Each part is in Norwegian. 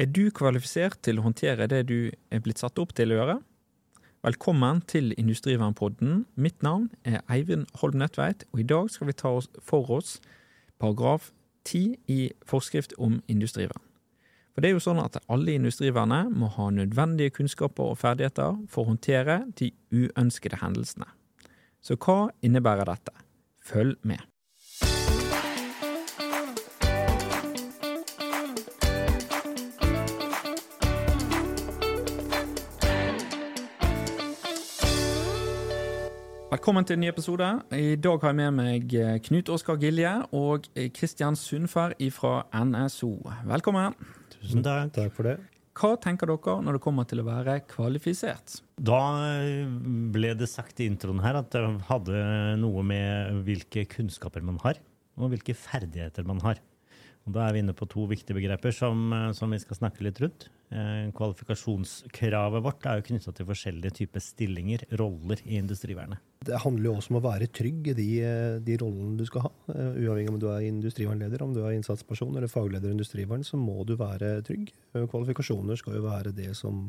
Er du kvalifisert til å håndtere det du er blitt satt opp til å gjøre? Velkommen til Industrivernpodden. Mitt navn er Eivind Holm Nødtveit, og i dag skal vi ta for oss paragraf 10 i forskrift om industrivern. For det er jo sånn at alle industrivernet må ha nødvendige kunnskaper og ferdigheter for å håndtere de uønskede hendelsene. Så hva innebærer dette? Følg med. Velkommen til en ny episode. I dag har jeg med meg Knut Oskar Gilje og Kristian Sundfær fra NSO. Velkommen. Tusen takk. Takk for det. Hva tenker dere når det kommer til å være kvalifisert? Da ble det sagt i introen her at det hadde noe med hvilke kunnskaper man har, og hvilke ferdigheter man har. Og da er vi inne på to viktige begreper som, som vi skal snakke litt rundt. Eh, kvalifikasjonskravet vårt er jo knytta til forskjellige typer stillinger, roller, i industrivernet. Det handler jo også om å være trygg i de, de rollene du skal ha. Uh, uavhengig om du er industrivernleder, om du er innsatsperson eller fagleder i industrivern, så må du være trygg. Kvalifikasjoner skal jo være det som,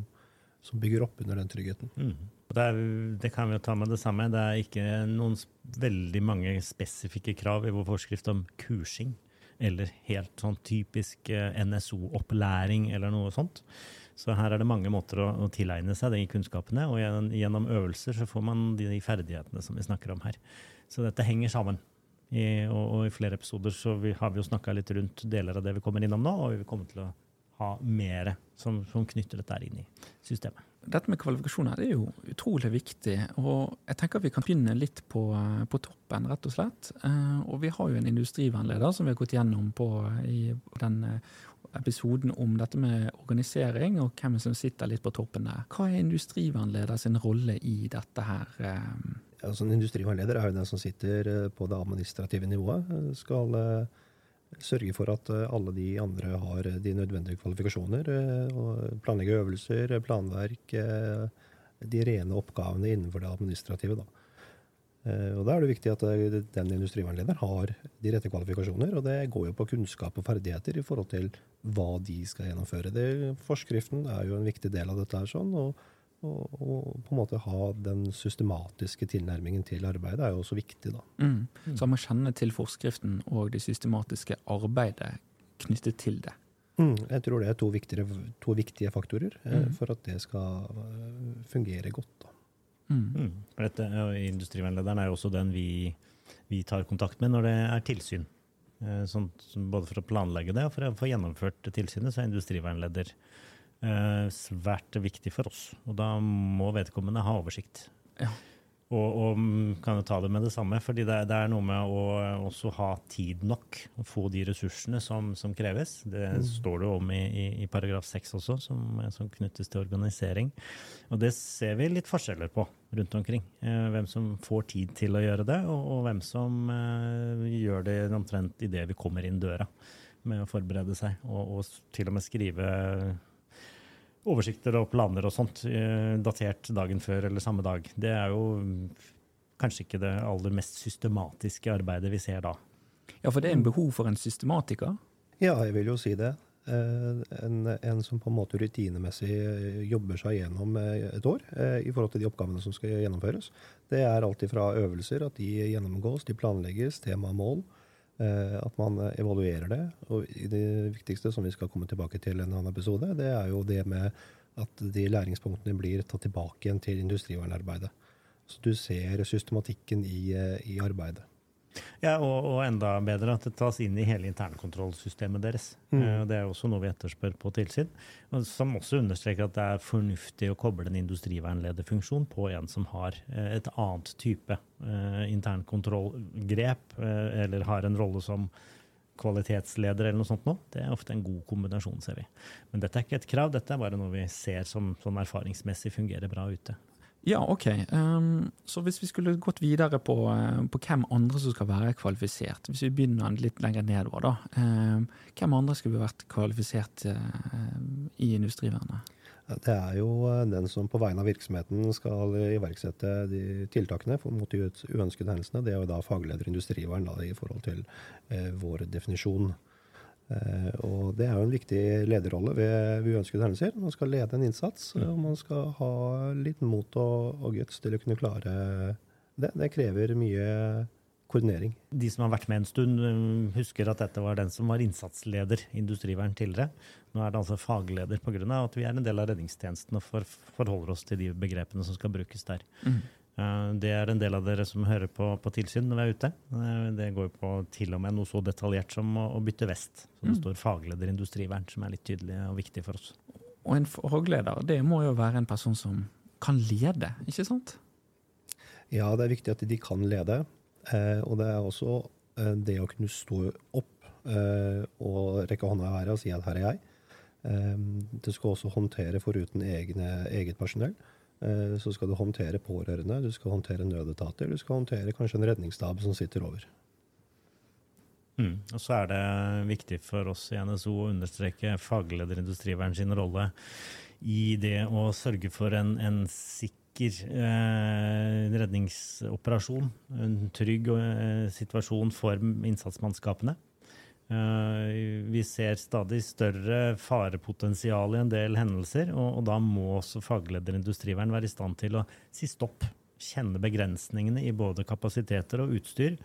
som bygger opp under den tryggheten. Mm. Det, er, det, kan vi jo ta med det samme. Det er ikke noen veldig mange spesifikke krav i vår forskrift om kursing eller helt sånn typisk eh, NSO-opplæring eller noe sånt. Så her er det mange måter å, å tilegne seg de kunnskapene, og gjennom øvelser så får man de, de ferdighetene som vi snakker om her. Så dette henger sammen. I, og, og, i flere episoder så vi, har vi jo snakka litt rundt deler av det vi kommer innom nå, og vi vil komme til å ha mer som, som knytter dette inn i systemet dette med kvalifikasjoner det er jo utrolig viktig. Og jeg tenker vi kan begynne litt på, på toppen, rett og slett. Eh, og vi har jo en industrivernleder som vi har gått gjennom på i den eh, episoden om dette med organisering, og hvem som sitter litt på toppen der. Hva er industrivernleder sin rolle i dette her? Eh? Altså, en industrivernleder er jo den som sitter på det administrative nivået. Skal Sørge for at eh, alle de andre har eh, de nødvendige kvalifikasjoner. Eh, Planlegge øvelser, planverk, de rene oppgavene innenfor det administrative. Da. Og Da er det viktig at den industrivernlederen har de rette kvalifikasjoner. Og det går jo på kunnskap og ferdigheter i forhold til hva de skal gjennomføre. Det, forskriften er jo en viktig del av dette. her sånn, og og, og, på en måte ha den systematiske tilnærmingen til arbeidet er jo også viktig. da. Mm. Så man kjenner til forskriften og det systematiske arbeidet knyttet til det. Mm. Jeg tror det er to, viktige, to viktige faktorer eh, mm. for at det skal eh, fungere godt. da. Mm. mm. Dette, industrivernlederen er jo også den vi, vi, tar kontakt med når det er tilsyn. Eh, sånn, både for å planlegge det og for å få gjennomført tilsynet, så er industrivernleder Eh, svært viktig for oss. Og da må vedkommende ha oversikt. Ja. Og, og, kan jo ta det med det samme, fordi det, det er noe med å også ha tid nok. Å få de ressursene som, som kreves. Det mm. står det om i, i, i paragraf 6 også, som, som, knyttes til organisering. Og det ser vi litt forskjeller på rundt omkring. Eh, hvem som får tid til å gjøre det, og, og hvem som eh, gjør det omtrent idet vi kommer inn døra med å forberede seg, og, og til og med skrive oversikter og planer og sånt eh, datert dagen før eller samme dag. Det er jo kanskje ikke det aller mest systematiske arbeidet vi ser da. Ja, for det er en behov for en systematiker? Ja, jeg vil jo si det. Eh, en, en, som på en måte rutinemessig jobber seg gjennom eh, et år i forhold til de oppgavene som skal gjennomføres. Det er alltid fra øvelser, at de gjennomgås, de planlegges, tema og mål. Eh, at man evaluerer det. Og det viktigste, som vi skal komme tilbake til en annen episode, det er jo det med at de læringspunktene blir tatt tilbake igjen til industrivernarbeidet. Så du ser systematikken i, eh, i arbeidet. Ja, og, og, enda bedre at det tas inn i hele internkontrollsystemet deres. Mm. Uh, det er også noe vi etterspør på tilsyn. Som også understreker at det er fornuftig å koble en industrivernlederfunksjon på en som har uh, et annet type uh, internkontrollgrep, eller har en rolle som kvalitetsleder eller noe sånt nå. Det er ofte en god kombinasjon, ser vi. Men dette er ikke et krav, dette er bare noe vi ser som, som erfaringsmessig fungerer bra ute. Ja, ok. Um, så hvis vi skulle gått videre på, uh, på, hvem andre som skal være kvalifisert, hvis vi begynner litt lenger nedover, da. Um, hvem andre skulle vært kvalifisert uh, i industrivernet? Det er jo eh, den som på vegne av virksomheten skal iverksette de tiltakene mot de uønskede hendelsene. Det er jo da fagleder industrivern da, i forhold til uh, vår definisjon. Eh, og det er jo en viktig lederrolle ved, uønskede hendelser. Man skal lede en innsats, og man skal ha litt mot og, og guts til å kunne klare det. Det krever mye koordinering. De som har vært med en stund, um, husker at dette var den som var innsatsleder i Industrivern tidligere. Nå er det altså fagleder pga. at vi er en del av redningstjenesten og for, forholder oss til de begrepene som skal brukes der. Mm. Uh, det er en del av dere som hører på, på tilsyn når vi er ute. Uh, det går på til og med noe så detaljert som å, å bytte vest. Så det Mm. står fagleder industrivern, som er litt tydelig og viktig for oss. Og en fagleder, det må jo være en person som kan lede, ikke sant? Ja, det er viktig at de kan lede. Eh, og det er også eh, det å kunne stå opp eh, og rekke hånda i været og si at her er jeg. Det skal også håndtere foruten egne, eget personell. Eh, så skal du håndtere pårørende, du skal håndtere nødetater, du skal håndtere kanskje en redningsstab som sitter over. Mm. Og så er det viktig for oss i NSO å understreke fagleder Industrivern sin rolle i det å sørge for en, en sikker eh, redningsoperasjon. En trygg eh, situasjon for innsatsmannskapene. Eh, vi ser stadig større farepotensial i en del hendelser, og, og da må også fagleder Industrivern være i stand til å si stopp. Kjenne begrensningene i både kapasiteter og utstyr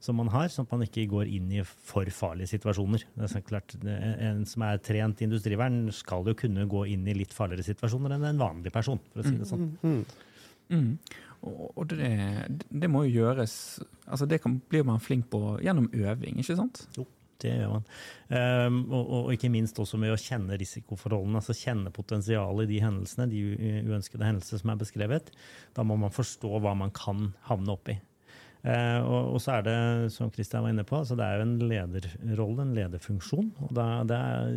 som man har, sånn at man ikke går inn i for farlige situasjoner. Det er klart, En som er trent i industrivern, skal jo kunne gå inn i litt farligere situasjoner enn en vanlig person, for å si det sånn. Mm. Og, og det, det må jo gjøres altså Det kan, blir man flink på gjennom øving, ikke sant? Det gjør man. Um, og, og ikke minst også med å kjenne risikoforholdene, altså kjenne potensialet i de hendelsene, de uønskede hendelsene som er beskrevet. Da må man forstå hva man kan havne oppi. Uh, og, og så er det, som Kristian var inne på, altså det er jo en lederrolle, en lederfunksjon. Og da det er,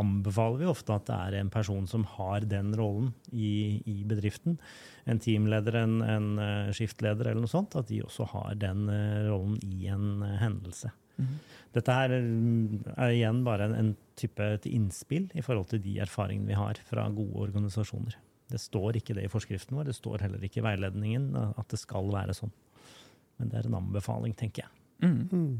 anbefaler vi ofte at det er en person som har den rollen i, i bedriften. En teamleder, en, en eh, skiftleder eller noe sånt. At de også har den eh, rollen i en eh, hendelse. Dette her mm, er igjen bare en, en type et innspill i forhold til de erfaringene vi har fra gode organisasjoner. Det står ikke det i forskriften vår, det står heller ikke i veiledningen at det skal være sånn. Men det er en anbefaling, tenker jeg. Mm.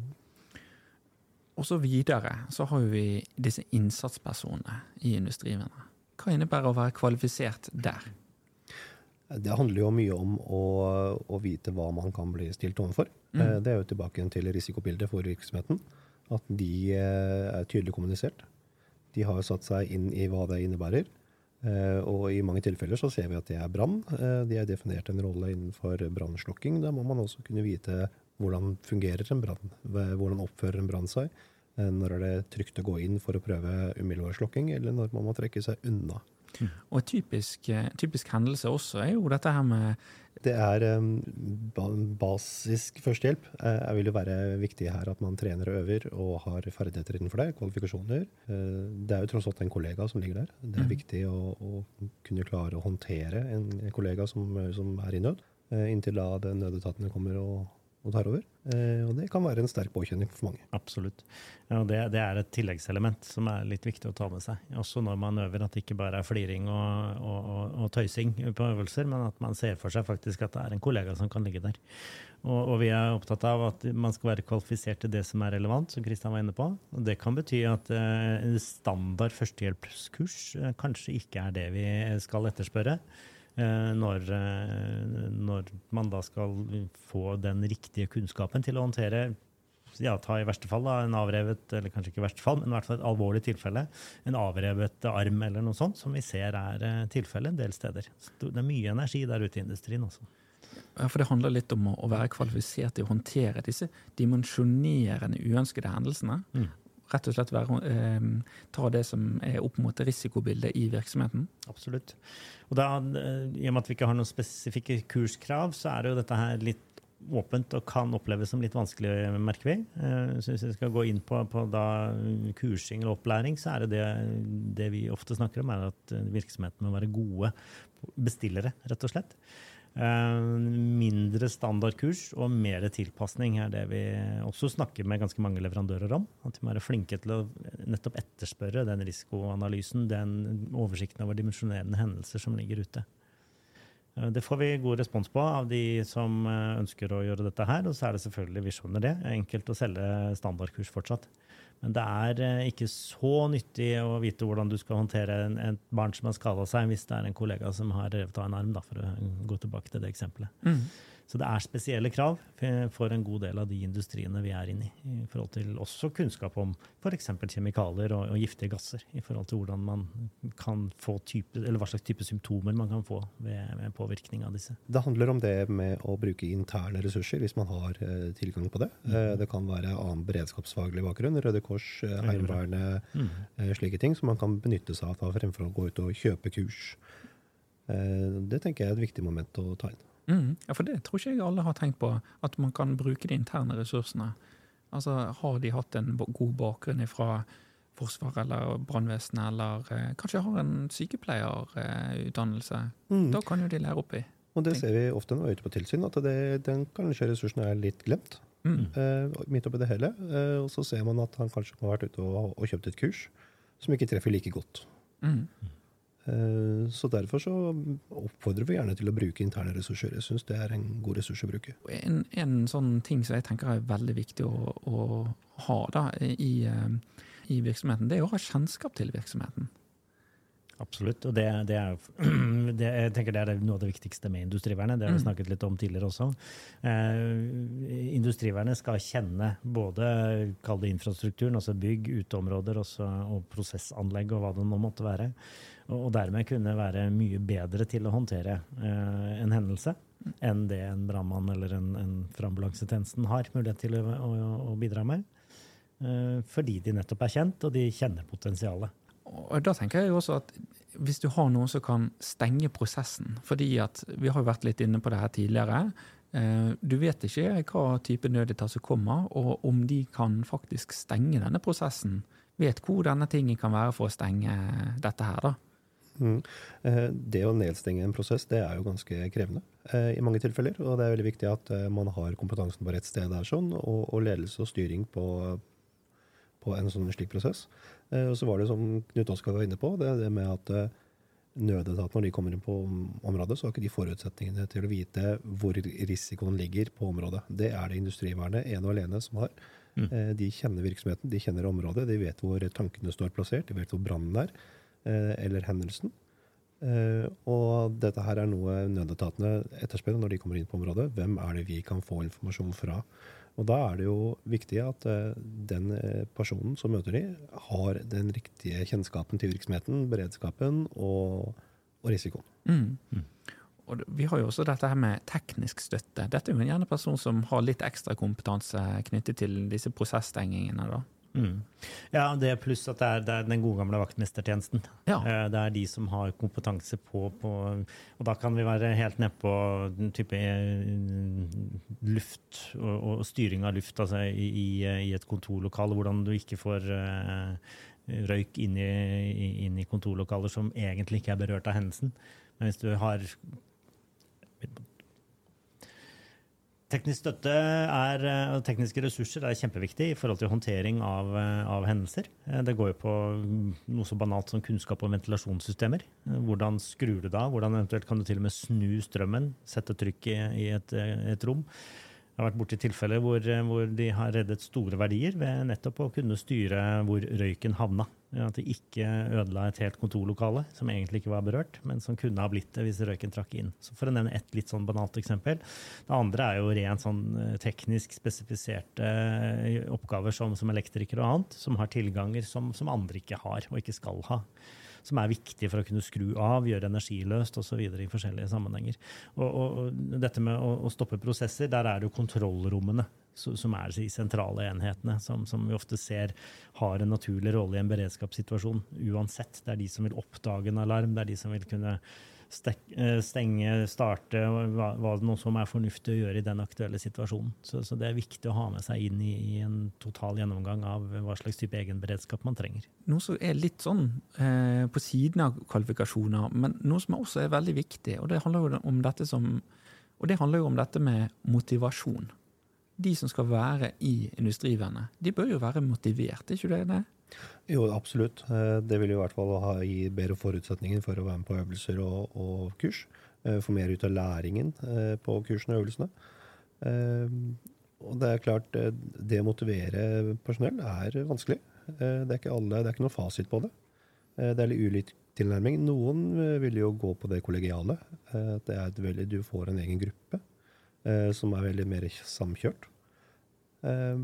Og så videre så har vi disse innsatspersonene i industrivennene. Hva innebærer å være kvalifisert der? Det handler jo mye om å, å vite hva man kan bli stilt overfor. Mm. Eh, Det er jo tilbake igjen til risikobildet for virksomheten. At de eh, er tydelig kommunisert. De har satt seg inn i hva det innebærer. Eh, Og i mange tilfeller så ser vi at det er brann. De har definert en rolle innenfor brannslukking. Da må man også kunne vite hvordan fungerer en brann. Hvordan oppfører en brann seg. Når er det trygt å gå inn for å prøve umiddelbar slukking, eller når man må trekke seg unna. Og en typisk, typisk hendelse også er jo dette her med Det er basisk førstehjelp. Eh, er vil jo være viktig her at man trener og øver og har ferdigheter innenfor det. Kvalifikasjoner. Eh, det er jo tross alt en kollega som ligger der. Det er Mhm. viktig å, å kunne klare å håndtere en, kollega som, som er i nød, eh, inntil da den nødetatene kommer og, og tar over. Eh, og det kan være en sterk påkjenning for mange. Absolutt. Ja, det, det er et tilleggselement som er litt viktig å ta med seg. Også når man øver, at det ikke bare er fliring og, og, og, og tøysing på øvelser, men at man ser for seg faktisk at det er en kollega som kan ligge der. Og, vi er opptatt av at man skal være kvalifisert til det som er relevant, som Kristian var inne på. Og det kan bety at eh, standard førstehjelpskurs eh, kanskje ikke er det vi skal etterspørre. Eh, Når, eh, når man da skal få den riktige kunnskapen til å håndtere ja, ta i verste fall da, en avrevet, eller kanskje ikke i verste fall, men i hvert fall et alvorlig tilfelle, en avrevet arm eller noe sånt, som vi ser er eh, tilfellet en del steder. Så Det er mye energi der ute i industrien også. Ja, For det handler litt om å være kvalifisert til å håndtere disse dimensjonerende uønskede hendelsene. Mm. Rett og slett være, eh, ta det som er opp mot risikobildet i virksomheten. Absolutt. Og da, eh, I og med at vi ikke har noen spesifikke kurskrav, så er jo dette her litt åpent og kan oppleves som litt vanskelig, merker vi. Eh, Så hvis vi skal gå inn på, på kursing eller opplæring, så er det, det det vi ofte snakker om, er at virksomheten virksomhetene må være gode bestillere, rett og slett. Eh, Mindre standardkurs og mer tilpasning er det vi også snakker med ganske mange leverandører om. At de må være flinke til å nettopp etterspørre den risikoanalysen, den oversikten over dimensjonerende hendelser som ligger ute. Eh, Det får vi god respons på av de som eh, ønsker å gjøre dette her. Og så er det selvfølgelig, visjoner, det, enkelt å selge standardkurs fortsatt. Men det er eh, ikke så nyttig å vite hvordan du skal håndtere et barn som har skada seg, hvis det er en kollega som har revet av en arm, da, for å gå tilbake til det eksempelet. Mm. Så det er spesielle krav for en god del av de industriene vi er inne i. I forhold til også kunnskap om f.eks. kjemikalier og, og, giftige gasser. I forhold til hvordan man kan få type, eller hva slags type symptomer man kan få ved, ved, påvirkning av disse. Det handler om det med å bruke interne ressurser hvis man har eh, tilgang på det. Mm. Eh, det kan være annen beredskapsfaglig bakgrunn, Røde Kors, eh, Heimevernet, mm. Eh, slike ting som man kan benytte seg av fremfor å gå ut og kjøpe kurs. Eh, det tenker jeg er et viktig moment å ta inn. Mm, ja, for det tror ikke jeg alle har tenkt på, at man kan bruke de interne ressursene. Altså, Har de hatt en god bakgrunn fra Forsvaret eller brannvesenet, eller eh, kanskje har en sykepleierutdannelse, eh, mm. da kan jo de lære opp i. Og det ser vi ofte når vi er ute på tilsyn, at det, den kanskje ressursen er litt glemt. Mm. Eh, midt oppi det hele. Eh, og så ser man at han kanskje har vært ute og, og kjøpt et kurs som ikke treffer like godt. Mm. Eh, så Derfor så oppfordrer vi gjerne til å bruke interne ressurser. Jeg syns det er en god ressurs å bruke. En, en, sånn ting som jeg tenker er veldig viktig å, å ha da, i, i, virksomheten, det er å ha kjennskap til virksomheten. Absolutt. og det, det er, det, jeg tenker det er noe av det viktigste med industrivernet. Det har vi mm. snakket litt om tidligere også. Eh, industrivernet skal kjenne både kall det infrastrukturen, altså bygg, uteområder også, og prosessanlegg og hva det nå måtte være og dermed kunne være mye bedre til å håndtere eh, en hendelse enn det en brannmann eller en, en fra ambulansetjenesten har mulighet til å, å, å bidra med. Eh, fordi de nettopp er kjent, og de kjenner potensialet. Og da tenker jeg jo også at Hvis du har noen som kan stenge prosessen fordi at Vi har jo vært litt inne på det her tidligere. Eh, du vet ikke hva type nødetat som kommer, og om de kan faktisk stenge denne prosessen. Vet hvor denne tingen kan være for å stenge dette her. da. Mm. Eh, det å nedstenge en prosess det er jo ganske krevende eh, i mange tilfeller. Og det er veldig viktig at man har kompetansen på rett sted der sånn, og, og ledelse og styring på, på, en sånn slik prosess. Og så var det som Knut Oskar var inne på, det, det med at nødetatene når de kommer inn på området, så har ikke de forutsetningene til å vite hvor risikoen ligger på området. Det er det Industrivernet ene og alene som har. Mm. De kjenner virksomheten, de kjenner området, de vet hvor tankene står plassert, de vet hvor brannen er. Eh, eller hendelsen. Eh, og dette her er noe nødetatene etterspør når de kommer inn på området. Hvem er det vi kan få informasjon fra? Og da er det jo viktig at eh, den personen som møter de, har den riktige kjennskapen til virksomheten, beredskapen og, og risikoen. Mm. Mm. Og vi har jo også dette her med teknisk støtte. Dette er jo en gjerne person som har litt ekstra kompetanse knyttet til disse prosessstengingene. da. Mm. Ja, det er pluss at det er, det er, den gode gamle vaktmestertjenesten. Ja. Eh, det er de som har kompetanse på, på, Og da kan vi være helt nede på den type eh, luft og, og, styring av luft altså i, i, et kontorlokale. Hvordan du ikke får uh, røyk inn i, inn i kontorlokaler som egentlig ikke er berørt av hendelsen. Men hvis du har Teknisk støtte er, eh, og tekniske ressurser er kjempeviktig i forhold til håndtering av, eh, av, hendelser. Eh, det går jo på noe så banalt som kunnskap om ventilasjonssystemer. Hvordan skrur du da? Hvordan eventuelt kan du til og med snu strømmen, sette trykk i, i et, et rom? Jeg har vært borti tilfeller hvor, hvor, de har reddet store verdier ved nettopp å kunne styre hvor røyken havna. At de ikke ødela et helt kontorlokale, som egentlig ikke var berørt, men som kunne ha blitt det hvis røyken trakk inn. Så For å nevne ett litt sånn banalt eksempel. Det andre er jo rent sånn eh, teknisk spesifiserte eh, oppgaver som, som elektriker og annet, som har tilganger som, som andre ikke har og ikke skal ha som er viktig for å kunne skru av, gjøre energiløst osv. i forskjellige sammenhenger. Og, og, og dette med å, å, stoppe prosesser, der er det jo kontrollrommene som er de sentrale enhetene, som, som, vi ofte ser har en naturlig rolle i en beredskapssituasjon uansett. Det er de som vil oppdage en alarm, det er de som vil kunne Eh, stenge, starte, hva, hva det noe som er fornuftig å gjøre i den aktuelle situasjonen. Så, så det er viktig å ha med seg inn i, i, en total gjennomgang av hva slags type egenberedskap man trenger. Noe som er litt sånn eh, på siden av kvalifikasjoner, men noe som også er veldig viktig, og det handler jo om dette, som, det handler jo om dette med motivasjon. De som skal være i Industrivennet, de bør jo være motivert, ikke det? det? Jo, absolutt. Eh, det vil i hvert fall gi bedre forutsetninger for å være med på øvelser og, og kurs. Eh, få mer ut av læringen eh, på kursene og øvelsene. Og det er klart, det å motivere personell er vanskelig. Det er ikke alle, det er ikke noe fasit på det. Det er litt ulik tilnærming. Noen vil jo gå på det kollegiale. Det er et veldig, du får en egen gruppe som er veldig mer samkjørt. Eh,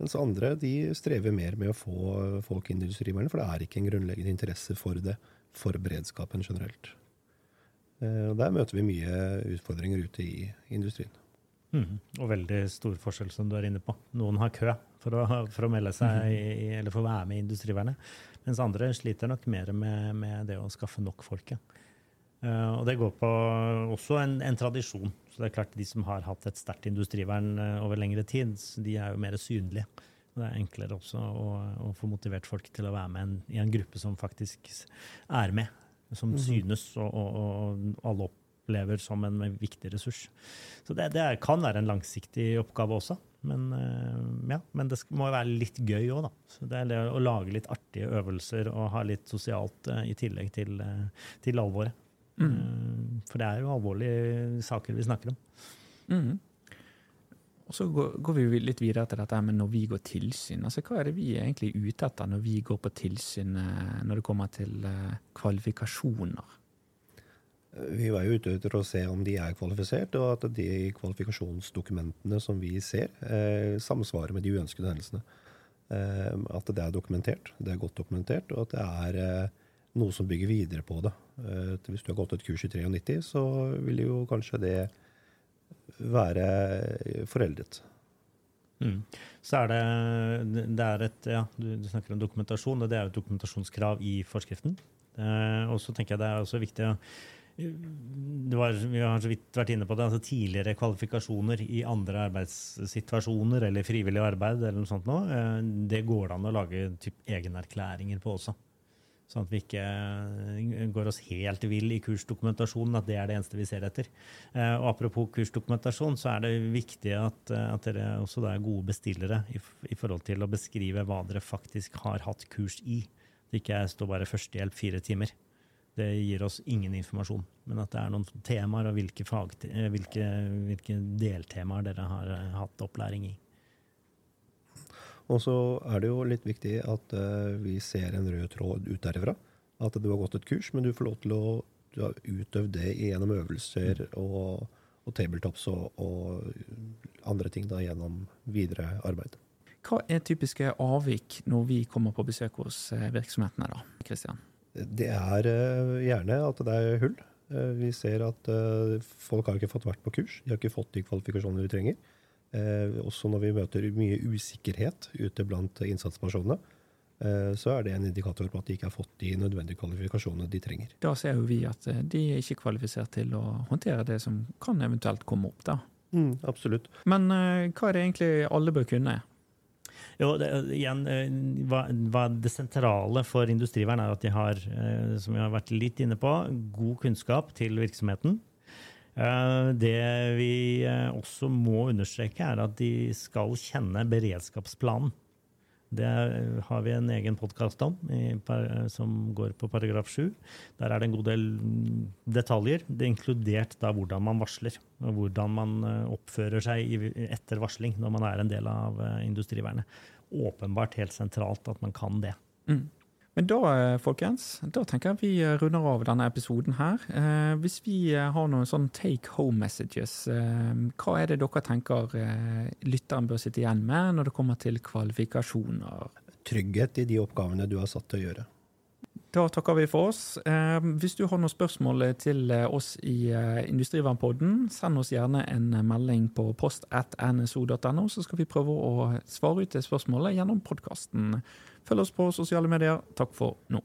mens andre de strever mer med å få folk inn i industrivernet, for det er ikke en grunnleggende interesse for det for beredskapen generelt. Eh, og Der møter vi mye utfordringer ute i industrien. Mm, Og veldig stor forskjell, som du er inne på. Noen har kø for å, for å melde seg i, eller for å være med i Industrivernet, mens andre sliter nok mer med, med det å skaffe nok folk. Ja. Eh, og det går på også en, en, tradisjon. Så det er klart De som har hatt et sterkt industrivern uh, over lengre tid, de er jo mer synlige. Det er enklere også å, å få motivert folk til å være med en, i en gruppe som faktisk er med. Som mm -hmm. synes, og, og, og alle opplever som en viktig ressurs. Så det, det kan være en langsiktig oppgave også. Men, eh, ja, men det må være litt gøy òg, da. Så det er det å lage litt artige øvelser og ha litt sosialt uh, i tillegg til, uh, til alvoret. Mm. Uh, for det er jo alvorlige saker vi snakker om. Mm. Og Så går, går, vi litt videre til dette med når vi går tilsyn. Altså, Hva er det vi er egentlig ute etter når vi går på tilsyn når det kommer til kvalifikasjoner? Vi var jo ute etter å se om de er kvalifisert, og at de kvalifikasjonsdokumentene som vi ser, eh, samsvarer med de uønskede hendelsene. Eh, at det er dokumentert, det er godt dokumentert, og at det er eh, noe som bygger videre på det. Eh, hvis du har gått et kurs i 93, så vil jo kanskje det være foreldet. Mm. Så er det, det er et, ja, du, du, snakker om dokumentasjon, og det er et dokumentasjonskrav i forskriften. Eh, og så tenker jeg det er også viktig å var, vi har så vidt vært inne på det, altså tidligere kvalifikasjoner i andre arbeidssituasjoner eller frivillig arbeid, eller noe sånt nå, eh, det går det an å lage typ egenerklæringer på også. Sånn at vi ikke eh, går oss helt vill i kursdokumentasjonen, at det er det eneste vi ser etter. Eh, og Apropos kursdokumentasjon, så er det viktig at, at dere også er gode bestillere i, i, forhold til å beskrive hva dere faktisk har hatt kurs i. Det ikke står bare førstehjelp fire timer det gir oss ingen informasjon. Men at det er noen temaer, og hvilke, fag, eh, hvilke, hvilke deltemaer dere har eh, hatt opplæring i. Og så er det jo litt viktig at uh, vi ser en rød tråd ut derifra. At du har gått et kurs, men du får lov til å du har utøvd det gjennom øvelser og, og tabletops og, og, andre ting da gjennom videre arbeid. Hva er typiske avvik når vi kommer på besøk hos virksomhetene, da, Kristian? Det er uh, gjerne at det er hull. Eh, vi ser at eh, folk har ikke fått vært på kurs. De har ikke fått de kvalifikasjonene de trenger. Også når vi møter mye usikkerhet ute blant innsatspersonene, så er det en indikator på at de ikke har fått de nødvendige kvalifikasjonene de trenger. Da ser jo vi at de er ikke kvalifisert til å håndtere det som kan eventuelt komme opp. da. Mm, absolutt. Men hva er det egentlig alle bør kunne? Jo, det, igjen, eh, hva, hva, det sentrale for industrivern er at de har, eh, som vi har vært litt inne på, god kunnskap til virksomheten. Eh, det vi også må understreke, er at de skal kjenne beredskapsplanen. Det har vi en egen podkast om, som går på paragraf 7. Der er det en god del detaljer. Det er inkludert da hvordan man varsler. Og hvordan man eh, oppfører seg etter varsling når man er en del av eh, industrivernet. Åpenbart helt sentralt at man kan det. Mm. Men da, eh, folkens, da tenker jeg vi runder av denne episoden her. Eh, hvis vi har noen sånn take home messages, eh, hva er det dere tenker eh, lytteren bør sitte igjen med når det kommer til kvalifikasjoner? Trygghet i de oppgavene du har satt til å gjøre. Da takker vi for oss. Eh, hvis du har noen spørsmål til eh, oss i eh, Industrivernpodden, send oss gjerne en melding på post.nso.no, så skal vi prøve å svare ut det spørsmålet gjennom podkasten. Følg oss på sosiale medier. Takk for nå.